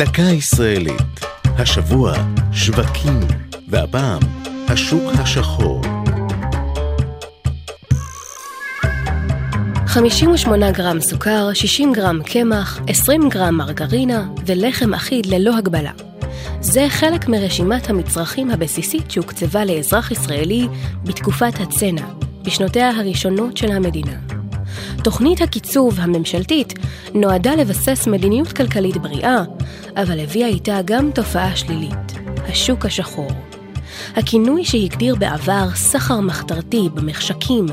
דקה ישראלית. השבוע שווקים, והפעם השוק השחור. 58 גרם סוכר, 60 גרם קמח, 20 גרם מרגרינה ולחם אחיד ללא הגבלה. זה חלק מרשימת המצרכים הבסיסית שהוקצבה לאזרח ישראלי בתקופת הצנע, בשנותיה הראשונות של המדינה. תוכנית הקיצוב הממשלתית נועדה לבסס מדיניות כלכלית בריאה, אבל הביאה איתה גם תופעה שלילית, השוק השחור. הכינוי שהגדיר בעבר סחר מחתרתי במחשקים,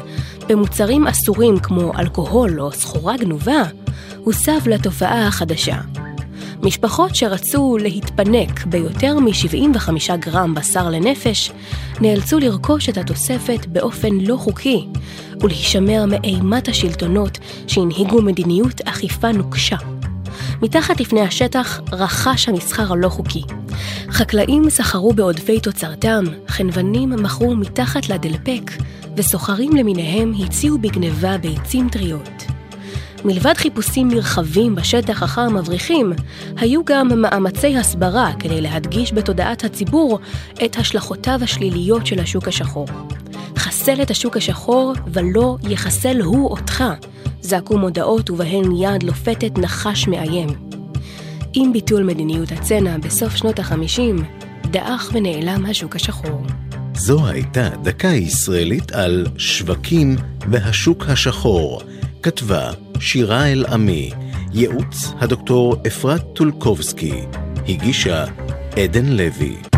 במוצרים אסורים כמו אלכוהול או סחורה גנובה, הוסב לתופעה החדשה. משפחות שרצו להתפנק ביותר מ-75 גרם בשר לנפש, נאלצו לרכוש את התוספת באופן לא חוקי, ולהישמר מאימת השלטונות שהנהיגו מדיניות אכיפה נוקשה. מתחת לפני השטח רכש המסחר הלא חוקי. חקלאים סחרו בעודפי תוצרתם, חנוונים מכרו מתחת לדלפק, וסוחרים למיניהם הציעו בגניבה ביצים טריות. מלבד חיפושים נרחבים בשטח אחר המבריחים, היו גם מאמצי הסברה כדי להדגיש בתודעת הציבור את השלכותיו השליליות של השוק השחור. חסל את השוק השחור ולא יחסל הוא אותך, זעקו מודעות ובהן יד לופתת נחש מאיים. עם ביטול מדיניות הצנע בסוף שנות החמישים, דעך ונעלם השוק השחור. זו הייתה דקה ישראלית על שווקים והשוק השחור. כתבה שירה אל-עמי, ייעוץ הדוקטור אפרת טולקובסקי, הגישה עדן לוי.